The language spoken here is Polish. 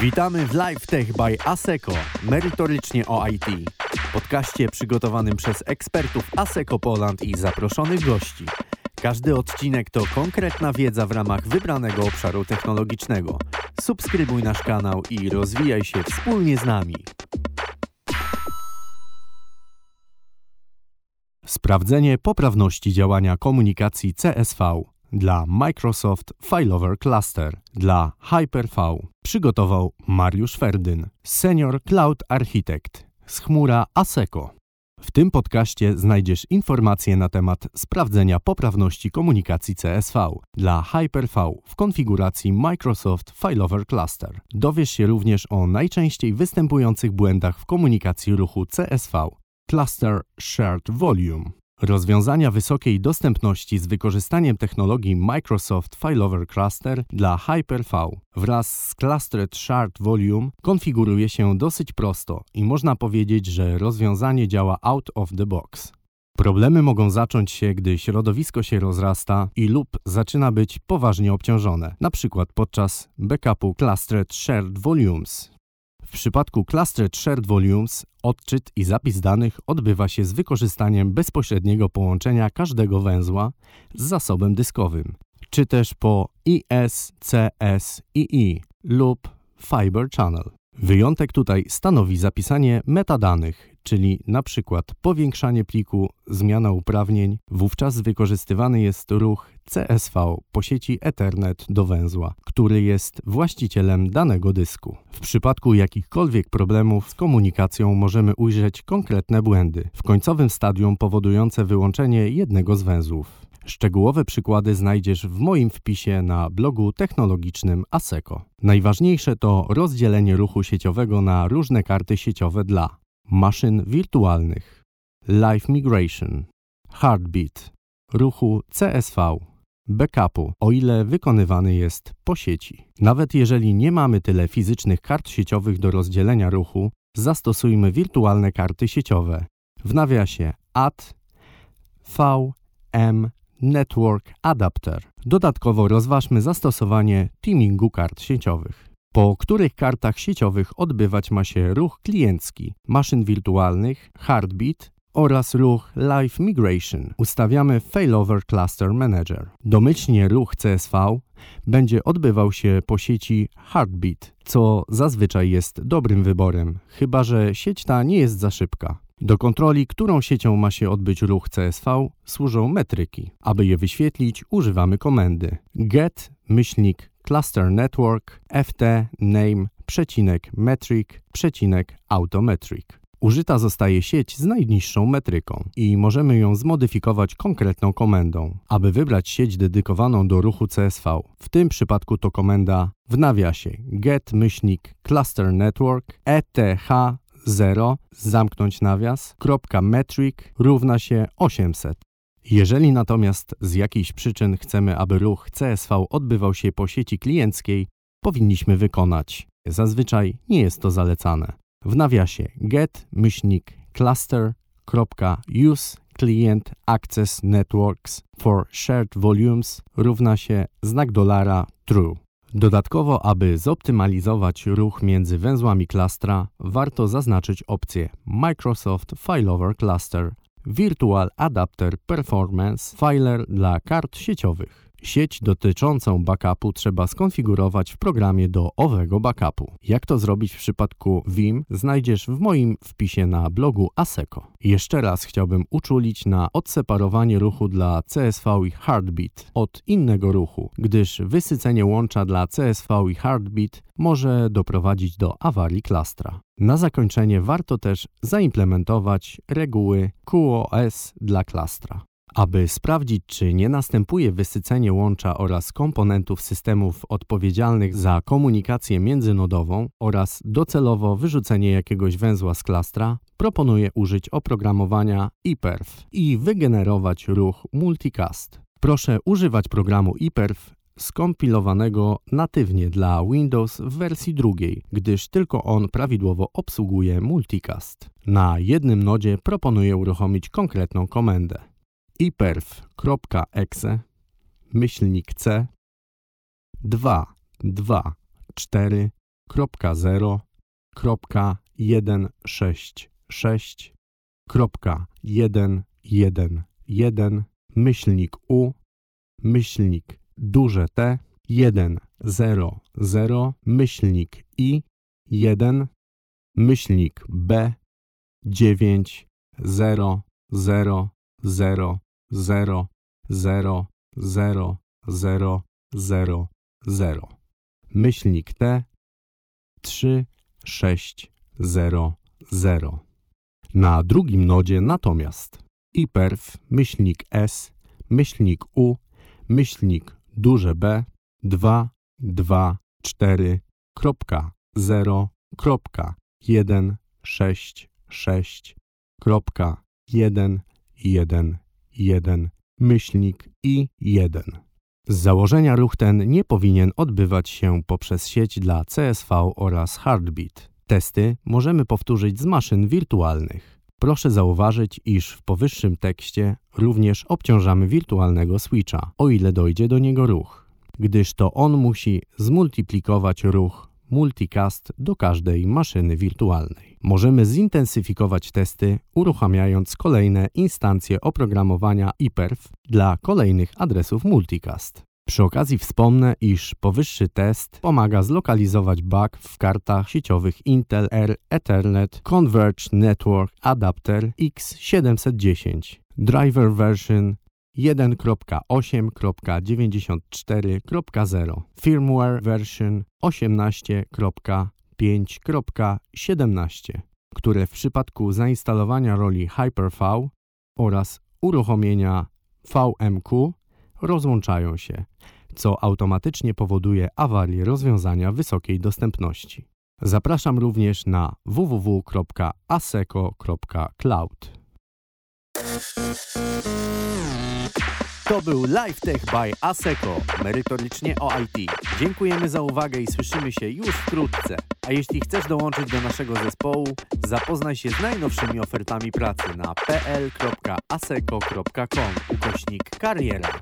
Witamy w Live Tech by ASECO, merytorycznie o IT. Podcaście przygotowanym przez ekspertów ASECO Poland i zaproszonych gości. Każdy odcinek to konkretna wiedza w ramach wybranego obszaru technologicznego. Subskrybuj nasz kanał i rozwijaj się wspólnie z nami. Sprawdzenie poprawności działania komunikacji CSV dla Microsoft Failover Cluster dla Hyper-V przygotował Mariusz Ferdyn, Senior Cloud Architect z chmura ASECO. W tym podcaście znajdziesz informacje na temat sprawdzenia poprawności komunikacji CSV dla Hyper-V w konfiguracji Microsoft Failover Cluster. Dowiesz się również o najczęściej występujących błędach w komunikacji ruchu CSV Cluster Shared Volume. Rozwiązania wysokiej dostępności z wykorzystaniem technologii Microsoft Failover Cluster dla Hyper-V wraz z Clustered Shard Volume konfiguruje się dosyć prosto i można powiedzieć, że rozwiązanie działa out of the box. Problemy mogą zacząć się, gdy środowisko się rozrasta i lub zaczyna być poważnie obciążone, np. podczas backupu Clustered Shared Volumes. W przypadku Clustered Shared Volumes odczyt i zapis danych odbywa się z wykorzystaniem bezpośredniego połączenia każdego węzła z zasobem dyskowym, czy też po ISCSII lub Fiber Channel. Wyjątek tutaj stanowi zapisanie metadanych, czyli na przykład powiększanie pliku, zmiana uprawnień, wówczas wykorzystywany jest ruch CSV po sieci Ethernet do węzła, który jest właścicielem danego dysku. W przypadku jakichkolwiek problemów z komunikacją możemy ujrzeć konkretne błędy w końcowym stadium powodujące wyłączenie jednego z węzłów. Szczegółowe przykłady znajdziesz w moim wpisie na blogu technologicznym ASECO. Najważniejsze to rozdzielenie ruchu sieciowego na różne karty sieciowe dla maszyn wirtualnych, Live Migration, Heartbeat, ruchu CSV, backupu, o ile wykonywany jest po sieci. Nawet jeżeli nie mamy tyle fizycznych kart sieciowych do rozdzielenia ruchu, zastosujmy wirtualne karty sieciowe. W nawiasie AD, VM, Network Adapter. Dodatkowo rozważmy zastosowanie teamingu kart sieciowych. Po których kartach sieciowych odbywać ma się ruch kliencki, maszyn wirtualnych, Heartbeat oraz ruch Live Migration ustawiamy Failover Cluster Manager. Domyślnie ruch CSV będzie odbywał się po sieci Heartbeat, co zazwyczaj jest dobrym wyborem, chyba że sieć ta nie jest za szybka. Do kontroli, którą siecią ma się odbyć ruch CSV, służą metryki. Aby je wyświetlić, używamy komendy get myślnik cluster network ft name przecinek metric przecinek autometric. Użyta zostaje sieć z najniższą metryką i możemy ją zmodyfikować konkretną komendą, aby wybrać sieć dedykowaną do ruchu CSV. W tym przypadku to komenda w nawiasie get myślnik cluster network eth 0 zamknąć nawias metric równa się 800. Jeżeli natomiast z jakichś przyczyn chcemy, aby ruch CSV odbywał się po sieci klienckiej, powinniśmy wykonać. Zazwyczaj nie jest to zalecane. W nawiasie get myślnik cluster.use client access networks for shared volumes równa się znak dolara true. Dodatkowo, aby zoptymalizować ruch między węzłami klastra, warto zaznaczyć opcję Microsoft Failover Cluster Virtual Adapter Performance Filer dla kart sieciowych. Sieć dotyczącą backupu trzeba skonfigurować w programie do owego backupu. Jak to zrobić w przypadku Vim znajdziesz w moim wpisie na blogu ASECO. Jeszcze raz chciałbym uczulić na odseparowanie ruchu dla CSV i Heartbeat od innego ruchu, gdyż wysycenie łącza dla CSV i Heartbeat może doprowadzić do awarii klastra. Na zakończenie warto też zaimplementować reguły QoS dla klastra. Aby sprawdzić, czy nie następuje wysycenie łącza oraz komponentów systemów odpowiedzialnych za komunikację międzynodową oraz docelowo wyrzucenie jakiegoś węzła z klastra, proponuję użyć oprogramowania iPerf i wygenerować ruch multicast. Proszę używać programu iPerf skompilowanego natywnie dla Windows w wersji drugiej, gdyż tylko on prawidłowo obsługuje multicast. Na jednym nodzie proponuję uruchomić konkretną komendę iperf.exe myślnik c 2 2, 4, 0, 1, 6, 6, 1, 1, 1, myślnik U, myślnik duże T, 1, 0, 0, myślnik I, 1, myślnik B, 9, 0, 0, 0, 0, 0, 0, 0, 0, 0. Myślnik T 3, 6, 0, 0. Na drugim nodzie natomiast iperf, myślnik S, myślnik U, myślnik duże B 2, 2, 4, kropka, 0, kropka, 1, 6, 6, kropka, 1, 1, 1, myślnik i 1. Z założenia ruch ten nie powinien odbywać się poprzez sieć dla CSV oraz Heartbeat. Testy możemy powtórzyć z maszyn wirtualnych. Proszę zauważyć, iż w powyższym tekście również obciążamy wirtualnego switcha, o ile dojdzie do niego ruch, gdyż to on musi zmultiplikować ruch multicast do każdej maszyny wirtualnej. Możemy zintensyfikować testy, uruchamiając kolejne instancje oprogramowania IPERF dla kolejnych adresów multicast. Przy okazji wspomnę, iż powyższy test pomaga zlokalizować bug w kartach sieciowych Intel R Ethernet Converged Network Adapter X710 Driver version 1.8.94.0 Firmware version 18.5.17, które w przypadku zainstalowania roli Hyper-V oraz uruchomienia VMQ rozłączają się, co automatycznie powoduje awarię rozwiązania wysokiej dostępności. Zapraszam również na www.aseco.cloud. To był LiveTech by ASECO, merytorycznie o IT. Dziękujemy za uwagę i słyszymy się już wkrótce. A jeśli chcesz dołączyć do naszego zespołu, zapoznaj się z najnowszymi ofertami pracy na pl.aseco.com ukośnik kariera.